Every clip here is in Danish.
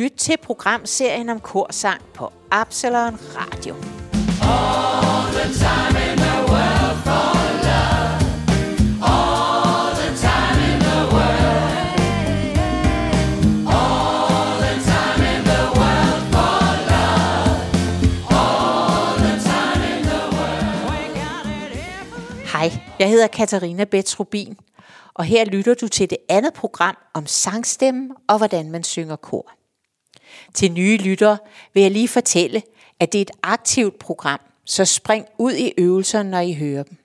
lytte til programserien om korsang på Absalon Radio. All the time in the world for love. All the time in the world. All the time in the world for love. All the time in the world. Hej, jeg hedder Katarina Betrubin og her lytter du til det andet program om sangstemmen og hvordan man synger kor. Til nye lyttere vil jeg lige fortælle, at det er et aktivt program, så spring ud i øvelserne, når I hører dem.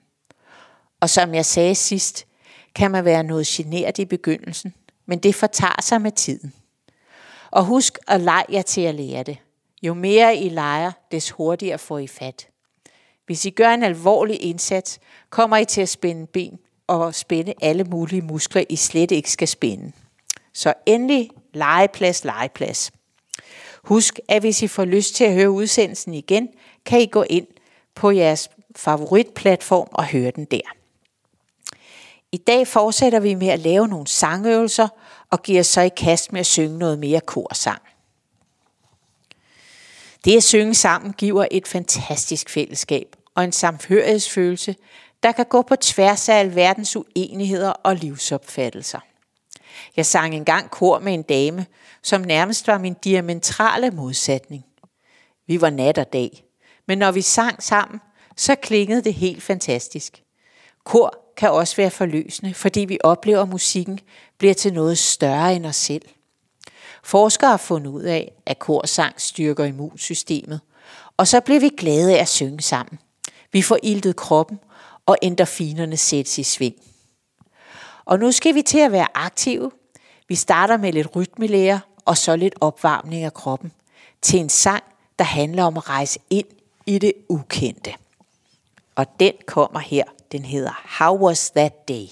Og som jeg sagde sidst, kan man være noget generet i begyndelsen, men det fortager sig med tiden. Og husk at lege jer til at lære det. Jo mere I leger, des hurtigere får I fat. Hvis I gør en alvorlig indsats, kommer I til at spænde ben og spænde alle mulige muskler, I slet ikke skal spænde. Så endelig legeplads, legeplads. Husk, at hvis I får lyst til at høre udsendelsen igen, kan I gå ind på jeres favoritplatform og høre den der. I dag fortsætter vi med at lave nogle sangøvelser og giver så i kast med at synge noget mere korsang. Det at synge sammen giver et fantastisk fællesskab og en samhørighedsfølelse, der kan gå på tværs af alverdens uenigheder og livsopfattelser. Jeg sang engang kor med en dame, som nærmest var min diametrale modsætning. Vi var nat og dag, men når vi sang sammen, så klingede det helt fantastisk. Kor kan også være forløsende, fordi vi oplever, at musikken bliver til noget større end os selv. Forskere har fundet ud af, at korsang styrker immunsystemet, og så bliver vi glade af at synge sammen. Vi får iltet kroppen, og endorfinerne sættes i sving. Og nu skal vi til at være aktive. Vi starter med lidt rytmelære og så lidt opvarmning af kroppen til en sang, der handler om at rejse ind i det ukendte. Og den kommer her. Den hedder How Was That Day?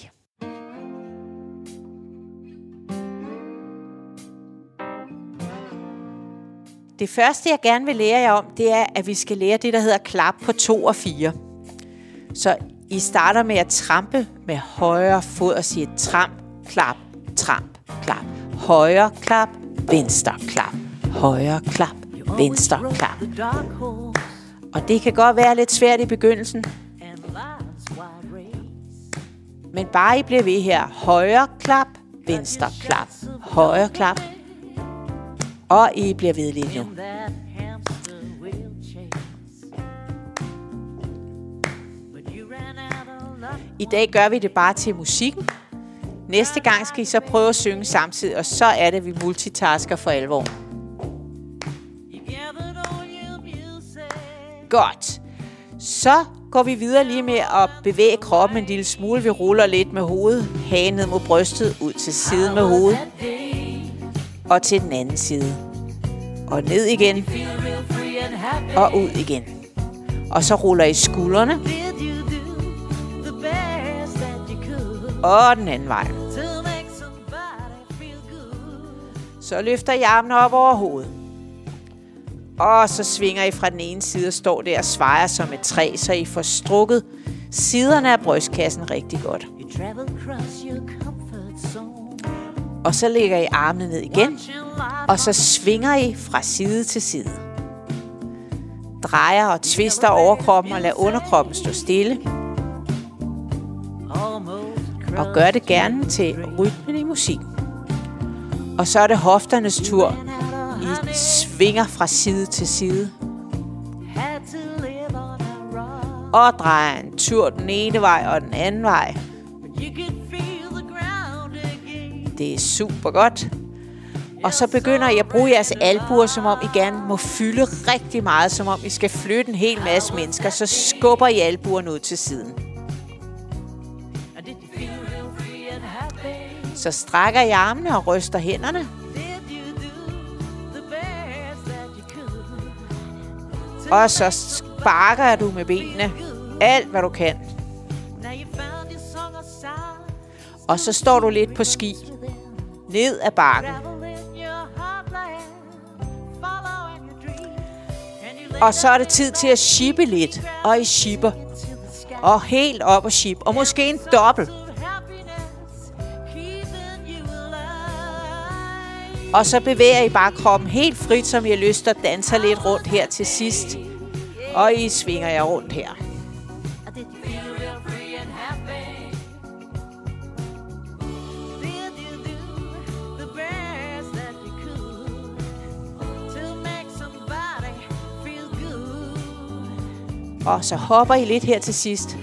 Det første, jeg gerne vil lære jer om, det er, at vi skal lære det, der hedder klap på 2 og 4. Så I starter med at trampe med højre fod og siger tramp, klap, tramp, klap. Højre klap, venstre klap. Højre klap, venstre klap. Og det kan godt være lidt svært i begyndelsen. Men bare I bliver ved her. Højre klap, venstre klap. Højre klap. Og I bliver ved lige nu. I dag gør vi det bare til musikken. Næste gang skal I så prøve at synge samtidig, og så er det, vi multitasker for alvor. Godt. Så går vi videre lige med at bevæge kroppen en lille smule. Vi ruller lidt med hovedet, hagen ned mod brystet, ud til siden med hovedet. Og til den anden side. Og ned igen. Og ud igen. Og så ruller I skuldrene. Og den anden vej. Så løfter I armene op over hovedet. Og så svinger I fra den ene side og står der og svejer som et træ, så I får strukket siderne af brystkassen rigtig godt. Og så lægger I armene ned igen, og så svinger I fra side til side. Drejer og twister overkroppen og lader underkroppen stå stille. Og gør det gerne til rytmen i musikken. Og så er det hofternes tur. I svinger fra side til side. Og drejer en tur den ene vej og den anden vej. Det er super godt. Og så begynder I at bruge jeres albuer, som om I gerne må fylde rigtig meget, som om I skal flytte en hel masse mennesker. Så skubber I albuerne ud til siden. Så strækker jeg armene og ryster hænderne. Og så sparker du med benene. Alt, hvad du kan. Og så står du lidt på ski. Ned ad bakken. Og så er det tid til at shippe lidt. Og I shipper. Og helt op og ship. Og måske en dobbelt. Og så bevæger I bare kroppen helt frit, som I har lyst og danser danse lidt rundt her til sidst. Og I svinger jer rundt her. Free and happy? You do the best that you could to make feel good? Og så hopper I lidt her til sidst.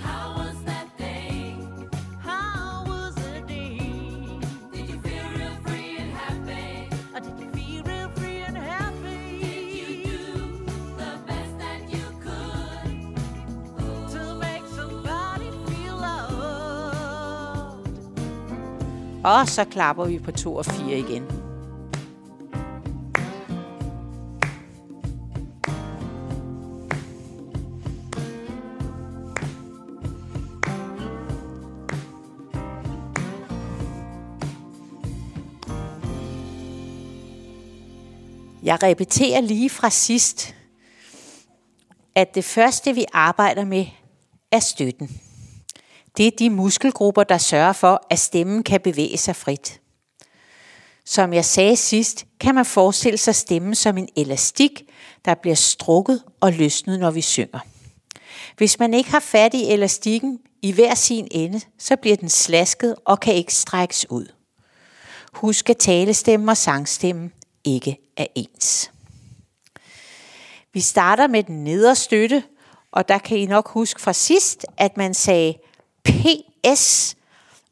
Og så klapper vi på 2 og 4 igen. Jeg repeterer lige fra sidst, at det første vi arbejder med er støtten. Det er de muskelgrupper, der sørger for, at stemmen kan bevæge sig frit. Som jeg sagde sidst, kan man forestille sig stemmen som en elastik, der bliver strukket og løsnet, når vi synger. Hvis man ikke har fat i elastikken i hver sin ende, så bliver den slasket og kan ikke strækkes ud. Husk at talestemmen og sangstemmen ikke er ens. Vi starter med den nedre støtte, og der kan I nok huske fra sidst, at man sagde PS.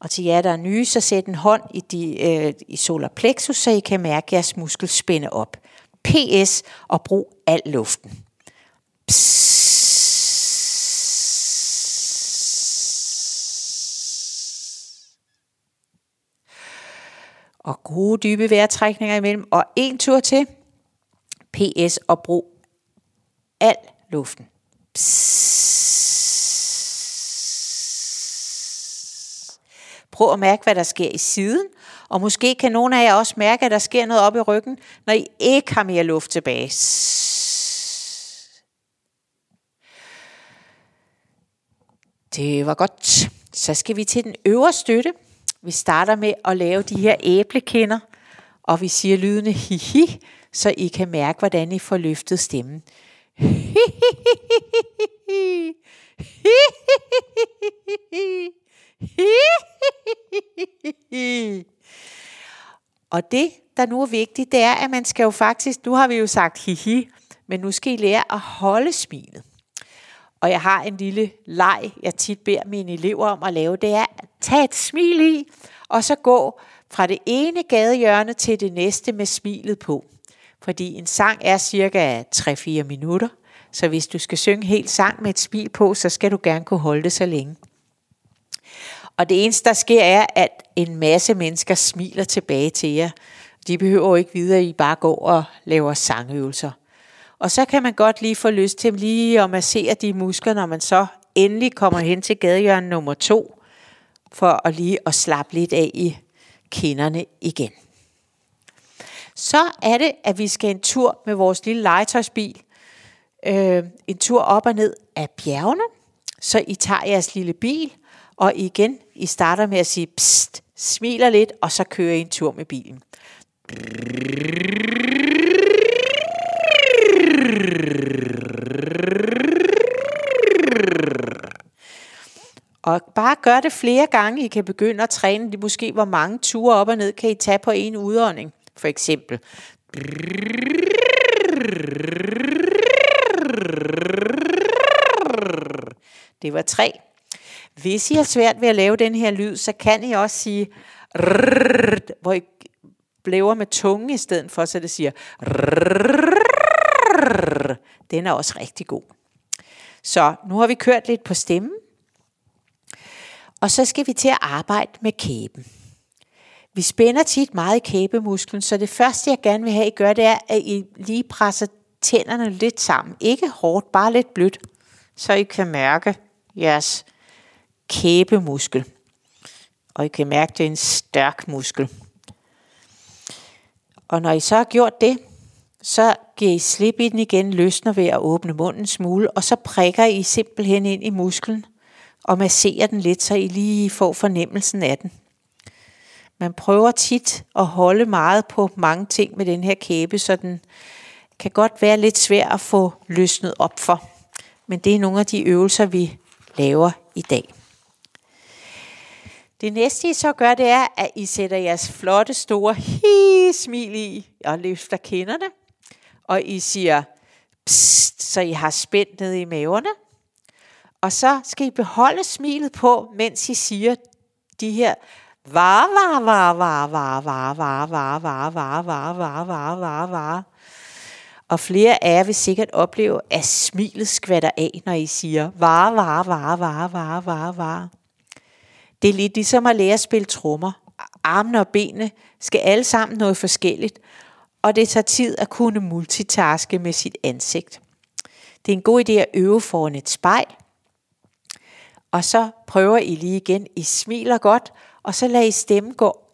Og til jer, der er nye, så sæt en hånd i, de, øh, i solar plexus, så I kan mærke jeres muskel spænde op. PS og brug al luften. Og gode dybe vejrtrækninger imellem. Og en tur til. PS og brug al luften. Prøv at mærke, hvad der sker i siden. Og måske kan nogle af jer også mærke, at der sker noget op i ryggen, når I ikke har mere luft tilbage. Det var godt. Så skal vi til den øvre støtte. Vi starter med at lave de her æblekinder, og vi siger lydende hihi, så I kan mærke, hvordan I får løftet stemmen. Og det, der nu er vigtigt, det er, at man skal jo faktisk, nu har vi jo sagt hihi, men nu skal I lære at holde smilet. Og jeg har en lille leg, jeg tit beder mine elever om at lave, det er at tage et smil i, og så gå fra det ene gadehjørne til det næste med smilet på. Fordi en sang er cirka 3-4 minutter, så hvis du skal synge helt sang med et smil på, så skal du gerne kunne holde det så længe. Og det eneste, der sker, er, at en masse mennesker smiler tilbage til jer. De behøver jo ikke vide, at I bare går og laver sangøvelser. Og så kan man godt lige få lyst til lige at massere de muskler, når man så endelig kommer hen til gadehjørne nummer to, for at lige at slappe lidt af i kinderne igen. Så er det, at vi skal en tur med vores lille legetøjsbil. Øh, en tur op og ned af bjergene. Så I tager jeres lille bil, og igen, i starter med at sige pst, smiler lidt, og så kører I en tur med bilen. Og bare gør det flere gange. I kan begynde at træne. Det måske, hvor mange ture op og ned kan I tage på en udånding. For eksempel. Det var tre. Hvis I har svært ved at lave den her lyd, så kan I også sige, rrrr, hvor I blæver med tungen i stedet for, så det siger, rrrr. den er også rigtig god. Så nu har vi kørt lidt på stemmen, og så skal vi til at arbejde med kæben. Vi spænder tit meget i kæbemusklen, så det første, jeg gerne vil have, I gør, det er, at I lige presser tænderne lidt sammen. Ikke hårdt, bare lidt blødt, så I kan mærke jeres kæbemuskel. Og I kan mærke, det er en stærk muskel. Og når I så har gjort det, så giver I slip i den igen, løsner ved at åbne munden en smule, og så prikker I simpelthen ind i musklen og masserer den lidt, så I lige får fornemmelsen af den. Man prøver tit at holde meget på mange ting med den her kæbe, så den kan godt være lidt svær at få løsnet op for. Men det er nogle af de øvelser, vi laver i dag. Det næste, I så gør, det er, at I sætter jeres flotte, store hi-smil i og løfter kinderne. Og I siger, psst, så I har spændt ned i maverne. Og så skal I beholde smilet på, mens I siger de her var, var, var, var, var, var, var, var, var, var, var, var, var, var, var. Og flere af jer vil sikkert opleve, at smilet skvatter af, når I siger var, var, var, var, var, var, var. Det er lidt ligesom at lære at spille trommer. Armene og benene skal alle sammen noget forskelligt, og det tager tid at kunne multitaske med sit ansigt. Det er en god idé at øve foran et spejl, og så prøver I lige igen. I smiler godt, og så lader I stemmen gå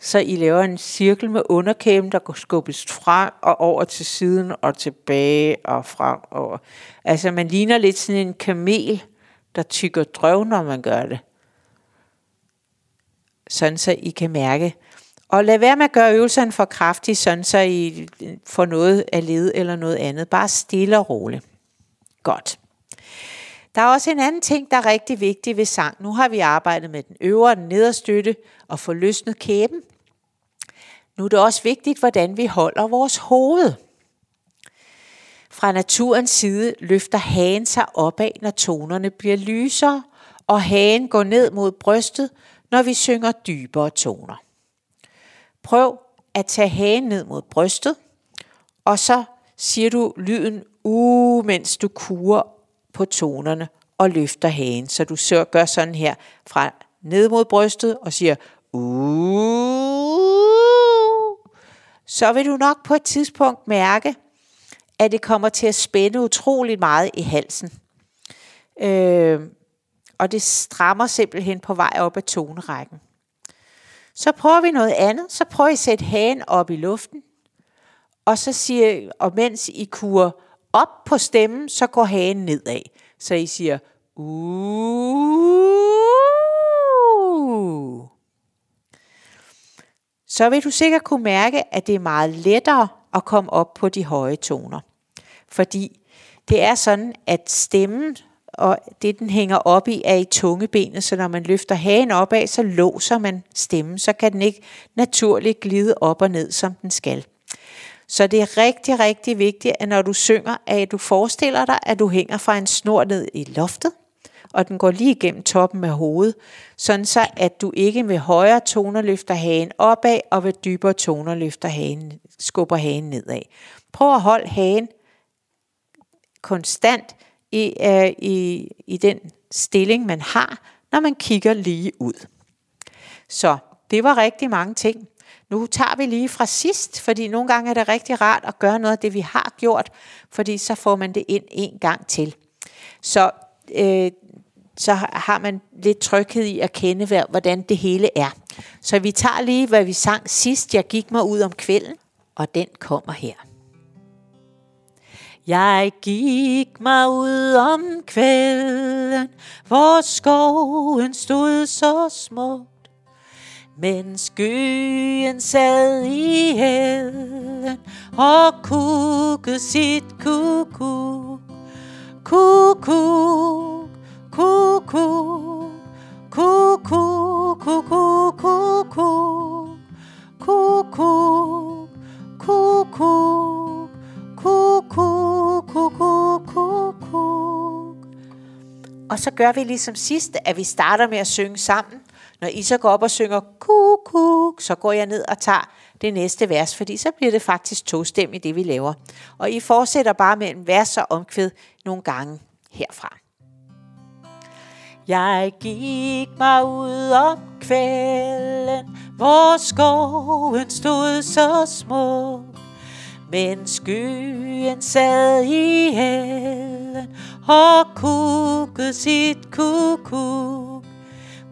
Så I laver en cirkel med underkæben, der går skubbes frem og over til siden og tilbage og frem over. Altså man ligner lidt sådan en kamel, der tykker drøv, når man gør det. Sådan så I kan mærke. Og lad være med at gøre øvelserne for kraftige, sådan så I får noget af led eller noget andet. Bare stille og roligt. Godt. Der er også en anden ting, der er rigtig vigtig ved sang. Nu har vi arbejdet med den øvre og den nedre støtte og få løsnet kæben. Nu er det også vigtigt, hvordan vi holder vores hoved. Fra naturens side løfter hagen sig opad, når tonerne bliver lysere, og hagen går ned mod brystet, når vi synger dybere toner. Prøv at tage hagen ned mod brystet, og så siger du lyden u, mens du kurer på tonerne og løfter hagen. Så du så gør sådan her fra ned mod brystet og siger uh, så vil du nok på et tidspunkt mærke, at det kommer til at spænde utroligt meget i halsen. Øh, og det strammer simpelthen på vej op ad tonerækken. Så prøver vi noget andet. Så prøver I at sætte hagen op i luften. Og så siger, og mens I kurer op på stemmen, så går hagen nedad. Så I siger, uh. Så vil du sikkert kunne mærke, at det er meget lettere at komme op på de høje toner. Fordi det er sådan, at stemmen og det, den hænger op i, er i tungebenet, så når man løfter hagen opad, så låser man stemmen, så kan den ikke naturligt glide op og ned, som den skal. Så det er rigtig, rigtig vigtigt, at når du synger, at du forestiller dig, at du hænger fra en snor ned i loftet, og den går lige igennem toppen af hovedet, sådan så at du ikke ved højere toner løfter hagen opad, og ved dybere toner løfter hagen, skubber hagen nedad. Prøv at holde hagen konstant i, øh, i, i den stilling, man har, når man kigger lige ud. Så det var rigtig mange ting. Nu tager vi lige fra sidst, fordi nogle gange er det rigtig rart at gøre noget af det, vi har gjort, fordi så får man det ind en gang til. Så, øh, så har man lidt tryghed i at kende, hvordan det hele er. Så vi tager lige, hvad vi sang sidst. Jeg gik mig ud om kvelden, og den kommer her. Jeg gik mig ud om kvelden, hvor skoven stod så smuk. Men skyen sad i hælden og kukkede sit kuku. Kuku, kuku, kuku, kuku, kuku, kuku, kuku, kuku, kuku, kuku. Og så gør vi ligesom sidst, at vi starter med at synge sammen. Når I så går op og synger kuk, kuk, så går jeg ned og tager det næste vers, fordi så bliver det faktisk i det vi laver. Og I fortsætter bare med en vers og omkvæd nogle gange herfra. Jeg gik mig ud om kvælden, hvor skoven stod så smuk. Men skyen sad i hælden og kukkede sit kukuk.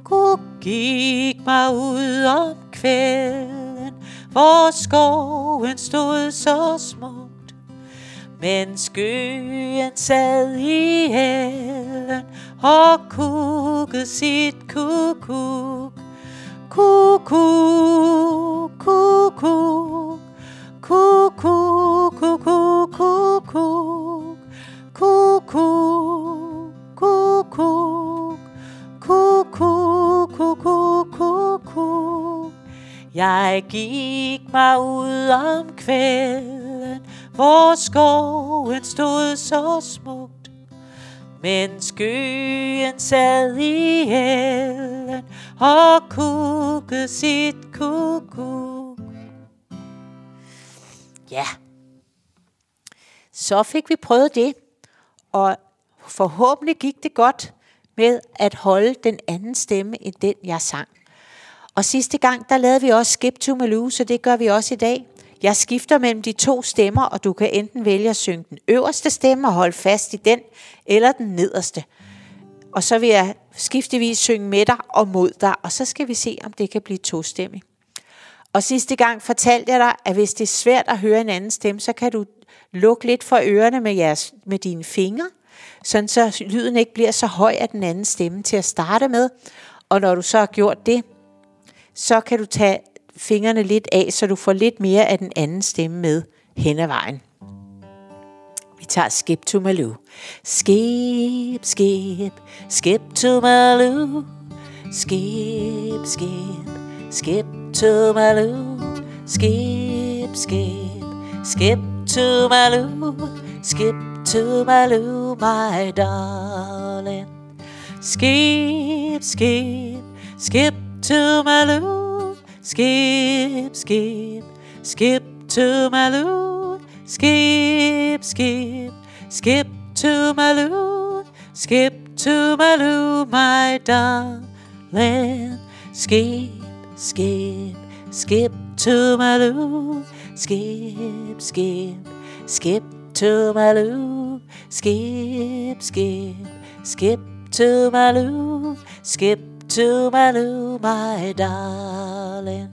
Kuk gik mig ud om kvælden, hvor skoven stod så smukt. Men skyen sad i hælden og kukkede sit kukuk. Kukuk, kukuk, kukuk, kukuk, kukuk, kukuk, kukuk, kuku, kuku, kuku. Jeg gik mig ud om kvælden, hvor skoven stod så smukt. Men skyen sad i hælden og kukkede sit kuku. Ja, så fik vi prøvet det, og forhåbentlig gik det godt med at holde den anden stemme end den, jeg sang. Og sidste gang, der lavede vi også Skip to Malou, så det gør vi også i dag. Jeg skifter mellem de to stemmer, og du kan enten vælge at synge den øverste stemme og holde fast i den, eller den nederste. Og så vil jeg skiftevis synge med dig og mod dig, og så skal vi se, om det kan blive tostemmig. Og sidste gang fortalte jeg dig, at hvis det er svært at høre en anden stemme, så kan du lukke lidt for ørerne med, jeres, med dine fingre, sådan så lyden ikke bliver så høj af den anden stemme til at starte med. Og når du så har gjort det, så kan du tage fingrene lidt af, så du får lidt mere af den anden stemme med hen ad vejen. Vi tager Skip to Malou. Skip, skip, skip to Malou. Skip, skip, skip to Malou. Skip, skip, skip to Malou. Skip to Malou, my darling. Skip, skip, skip to Malou. Skip, skip, skip to Malou. Skip, skip, skip to Malou. Skip to Malou, my darling. Skip, skip, skip to Malou. Skip, skip, skip to Malou. Skip, skip, skip to Malou. Skip to Malou, my darling.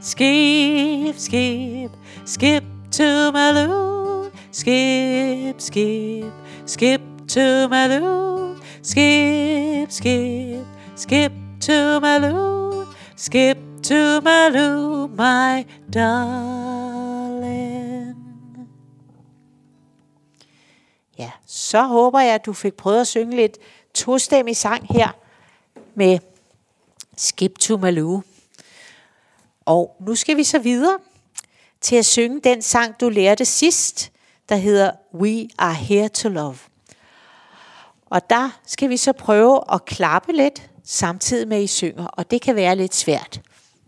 Skip, skip, skip to Malou. Skip, skip, skip to Malou. Skip, skip, skip to Malou. Skip to Malou, my darling. Ja, så håber jeg, at du fik prøvet at synge lidt tostemmig sang her med Skip to Malou. Og nu skal vi så videre til at synge den sang, du lærte sidst, der hedder We Are Here to Love. Og der skal vi så prøve at klappe lidt, samtidig med at I synger, og det kan være lidt svært.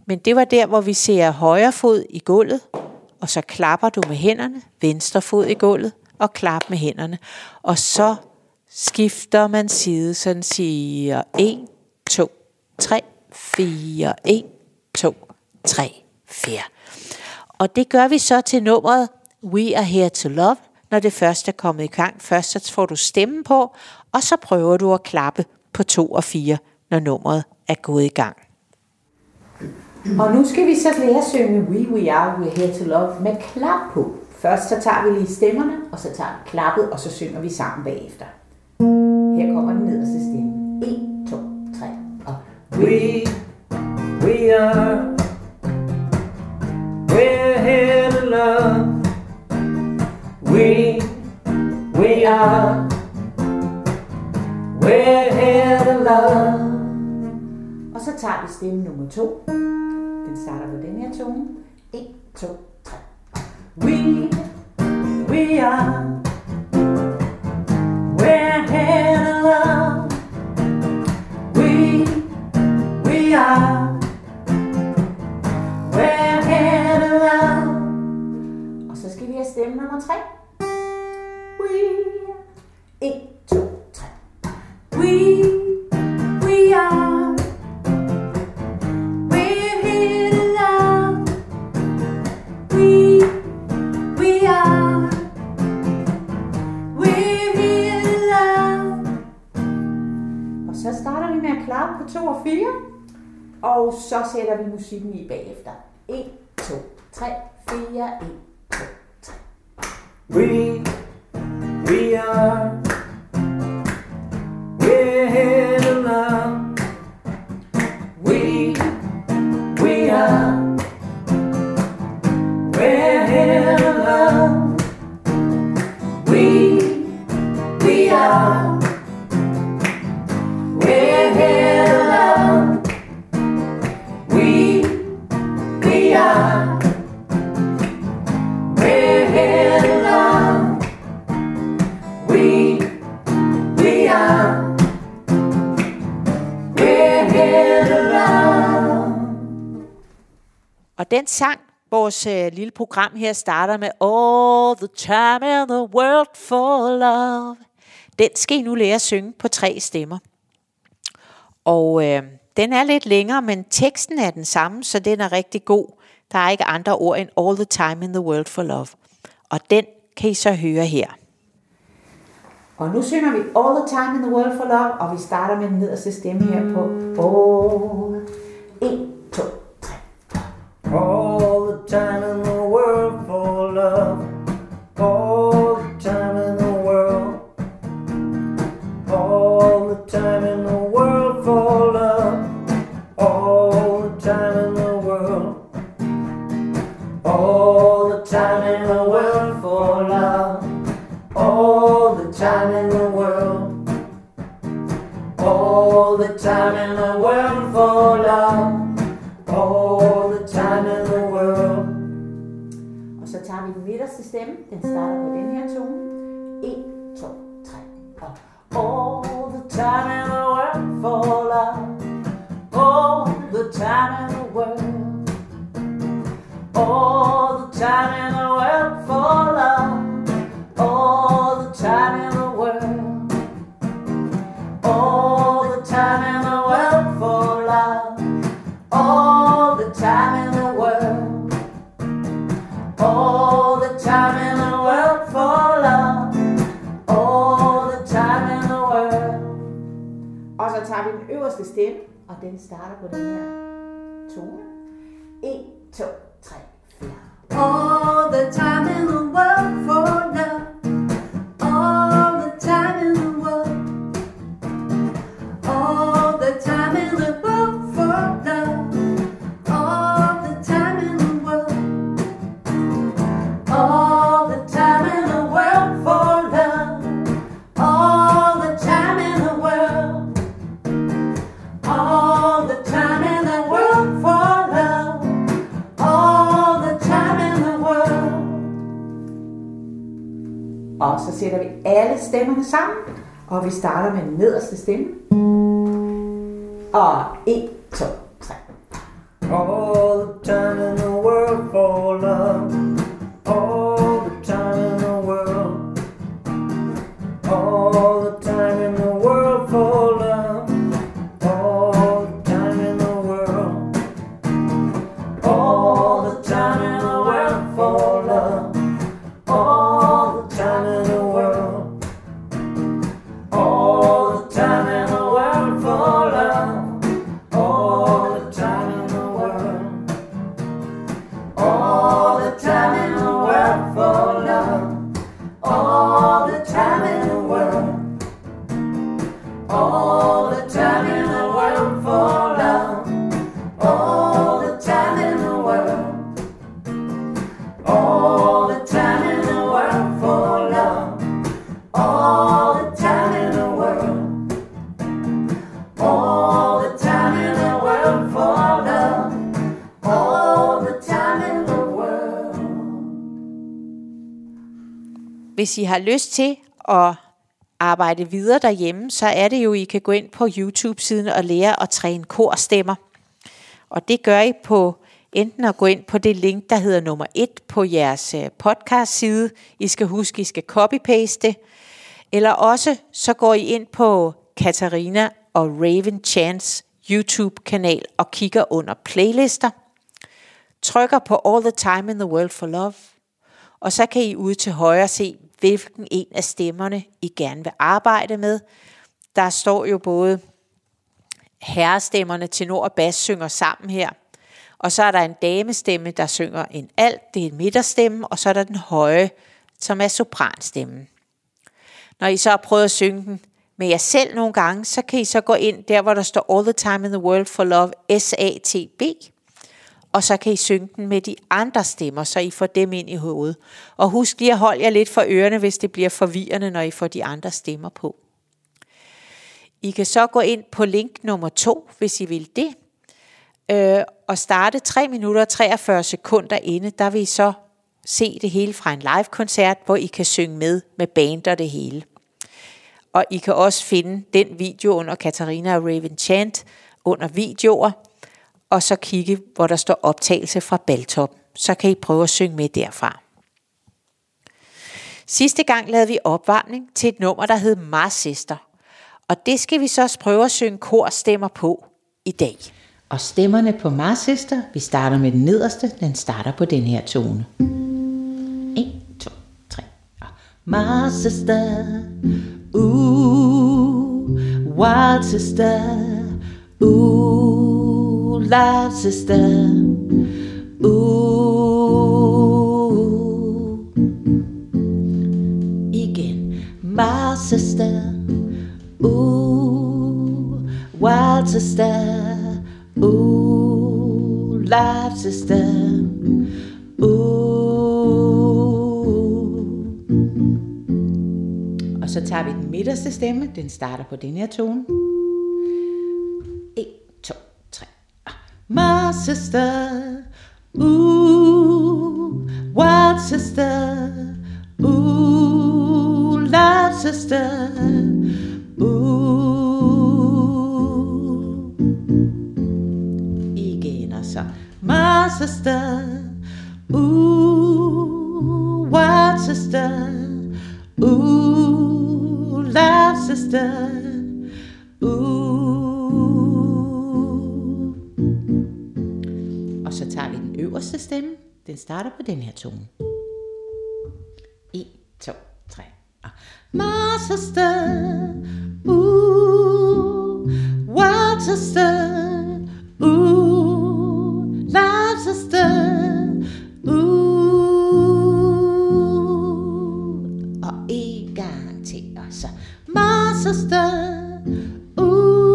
Men det var der, hvor vi ser højre fod i gulvet, og så klapper du med hænderne, venstre fod i gulvet, og klap med hænderne. Og så skifter man side, sådan siger 1, 2, 3, 4, 1, 2, 3, 4. Og det gør vi så til nummeret We Are Here to Love, når det først er kommet i gang. Først så får du stemmen på, og så prøver du at klappe på 2 og 4, når nummeret er gået i gang. Og nu skal vi så lære at synge We We Are We're Here to Love med klap på. Først så tager vi lige stemmerne, og så tager vi klappet, og så synger vi sammen bagefter. Her kommer den nederste stemme. 1, 2, 3 og We, we are, we're here to love. We, we are, we're here to love. Og så tager vi stemme nummer 2. Den starter på den her tone. 1, 2, 3. We, we are, we're here of love. We, we are, we're here of love. Og så skal vi have stemme nummer 3. We. 1, 2, 3. We Og så sætter vi musikken i bagefter. 1, 2, 3, 4, 1, 2, 3. We, we are, Og den sang, vores øh, lille program her starter med All the time in the world for love. Den skal I nu lære at synge på tre stemmer. Og øh, den er lidt længere, men teksten er den samme, så den er rigtig god. Der er ikke andre ord end All the time in the world for love. Og den kan I så høre her. Og nu synger vi All the time in the world for love, og vi starter med den nederste stemme her på All. 1, 2, All the time in the world for love. All the time in the world. All the time in the world for love. All the time in the world. All the time in the world for love. All the time in the world. All the time in the world for love. Nederste den stemme. Den starter på den her tone. 1, 2, 3. Og all the time in the world for love. Stemme, og den starter på den Og så sætter vi alle stemmerne sammen, og vi starter med den nederste stemme. Og 1, 2, 3. All the time in the world for love. Hvis I har lyst til at arbejde videre derhjemme, så er det jo, I kan gå ind på YouTube-siden og lære at træne korstemmer. Og det gør I på enten at gå ind på det link, der hedder nummer 1 på jeres øh, podcast-side. I skal huske, I skal copy-paste. Eller også så går I ind på Katarina og Raven Chance YouTube-kanal og kigger under playlister. Trykker på All the Time in the World for Love. Og så kan I ude til højre se, hvilken en af stemmerne I gerne vil arbejde med. Der står jo både herrestemmerne tenor og bas synger sammen her. Og så er der en damestemme, der synger en alt, det er en midterstemme, og så er der den høje, som er sopranstemmen. Når I så har prøvet at synge den med jer selv nogle gange, så kan I så gå ind der, hvor der står All the Time in the World for Love, S-A-T-B, og så kan I synge den med de andre stemmer, så I får dem ind i hovedet. Og husk lige at holde jer lidt for ørerne, hvis det bliver forvirrende, når I får de andre stemmer på. I kan så gå ind på link nummer to, hvis I vil det, øh, og starte 3 minutter og 43 sekunder inde. Der vil I så se det hele fra en live-koncert, hvor I kan synge med med band og det hele. Og I kan også finde den video under Katarina og Raven Chant under videoer, og så kigge, hvor der står optagelse fra Baltop. Så kan I prøve at synge med derfra. Sidste gang lavede vi opvarmning til et nummer, der hed Marsister. Og det skal vi så også prøve at synge korstemmer på i dag. Og stemmerne på Marsister, vi starter med den nederste, den starter på den her tone. 1, 2, 3. Marsister, ooh, wild sister, ooh, la sister, ooh. Igen, my Sister, ooh, wild sister, ooh, live sister, ooh. Og så tager vi den midterste stemme, den starter på den her tone. My sister, ooh, wild sister, ooh, live sister, ooh. Igen og så. My sister, ooh, wild sister, ooh, live sister, ooh. Den stemme. Den starter på den her tone. 1, 2, 3. My sister, ooh, wild sister, ooh, live ooh. Og en gang til, og så. My sister, ooh,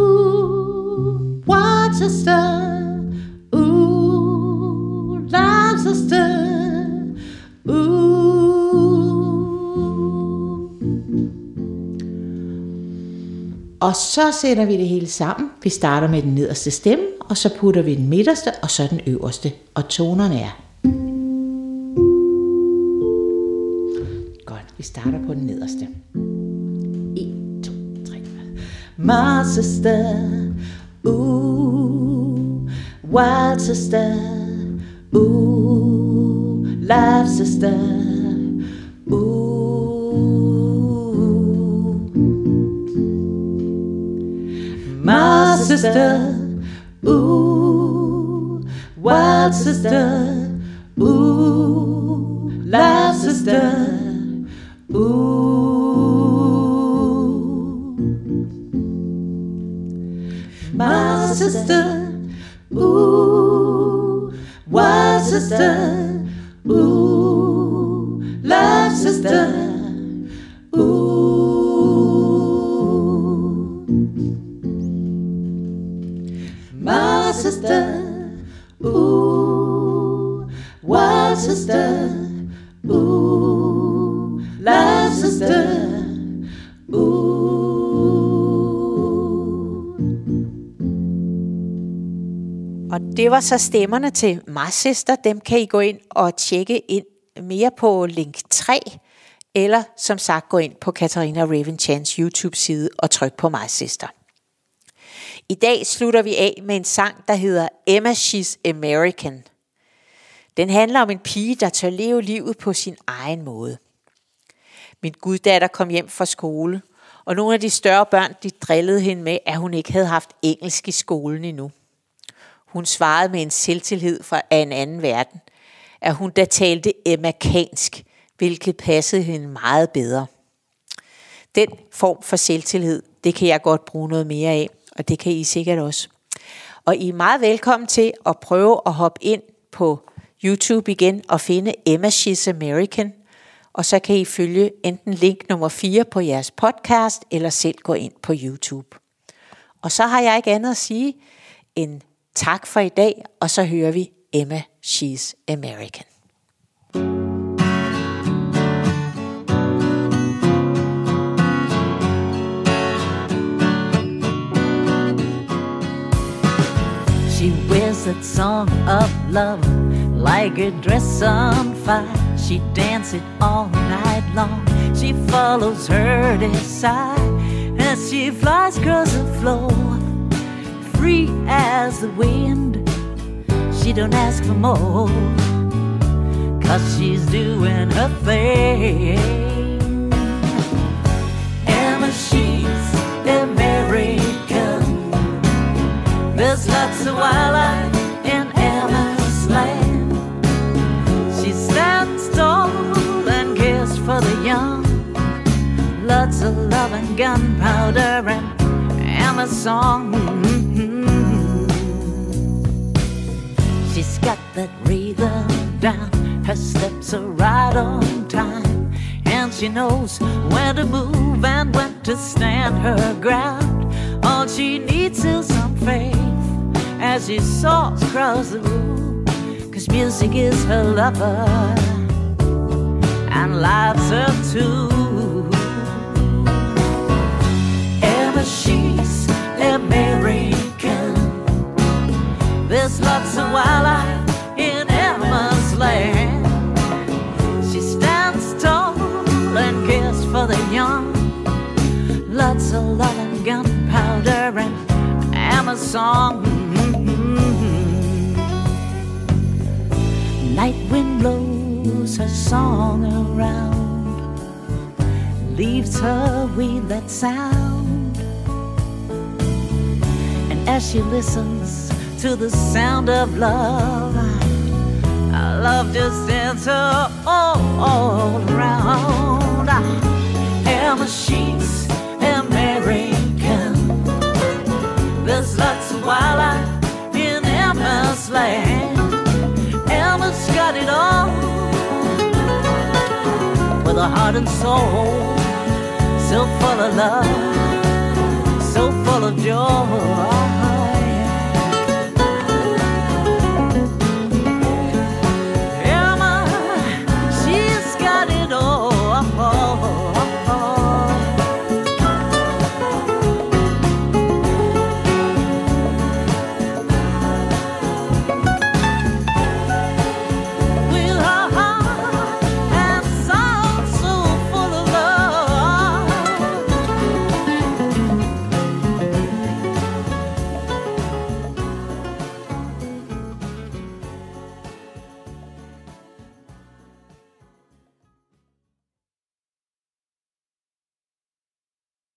Og så sætter vi det hele sammen. Vi starter med den nederste stemme, og så putter vi den midterste, og så den øverste. Og tonerne er. Godt, vi starter på den nederste. 1, 2, 3. My sister, ooh, wild sister, ooh, life sister, ooh. Sister, ooh, wild sister, ooh, live sister, ooh. My sister, ooh, wild sister, ooh, live sister, sister, ooh, wild sister, ooh, live sister, ooh. Og det var så stemmerne til Mars Sister. Dem kan I gå ind og tjekke ind mere på link 3, eller som sagt gå ind på Katarina Raven Chans YouTube side og tryk på Mars Sister. I dag slutter vi af med en sang, der hedder Emma She's American. Den handler om en pige, der tør leve livet på sin egen måde. Min guddatter kom hjem fra skole, og nogle af de større børn, de drillede hende med, at hun ikke havde haft engelsk i skolen endnu. Hun svarede med en selvtillid fra af en anden verden, at hun da talte amerikansk, hvilket passede hende meget bedre. Den form for selvtillid, det kan jeg godt bruge noget mere af, og det kan I sikkert også. Og I er meget velkommen til at prøve at hoppe ind på YouTube igen og finde Emma She's American. Og så kan I følge enten link nummer 4 på jeres podcast, eller selv gå ind på YouTube. Og så har jeg ikke andet at sige end tak for i dag, og så hører vi Emma She's American. That song of love like a dress on fire. She dances all night long. She follows her desire as she flies across the floor, free as the wind. She don't ask for more, cause she's doing her thing. Emma, she's American. There's lots of wildlife Lots of love and gunpowder and and a song. She's got that rhythm down. Her steps are right on time. And she knows when to move and when to stand her ground. All she needs is some faith as she soars across the room. Cause music is her lover and life's her too. She's American. There's lots of wildlife in Emma's land. She stands tall and cares for the young. Lots of love and gunpowder and song. Night wind blows her song around, leaves her with that sound. As she listens to the sound of love, our love just ends her all, around. Emma, she's American. There's lots of wildlife in Emma's land. Emma's got it all with a heart and soul, so full of love, so full of joy.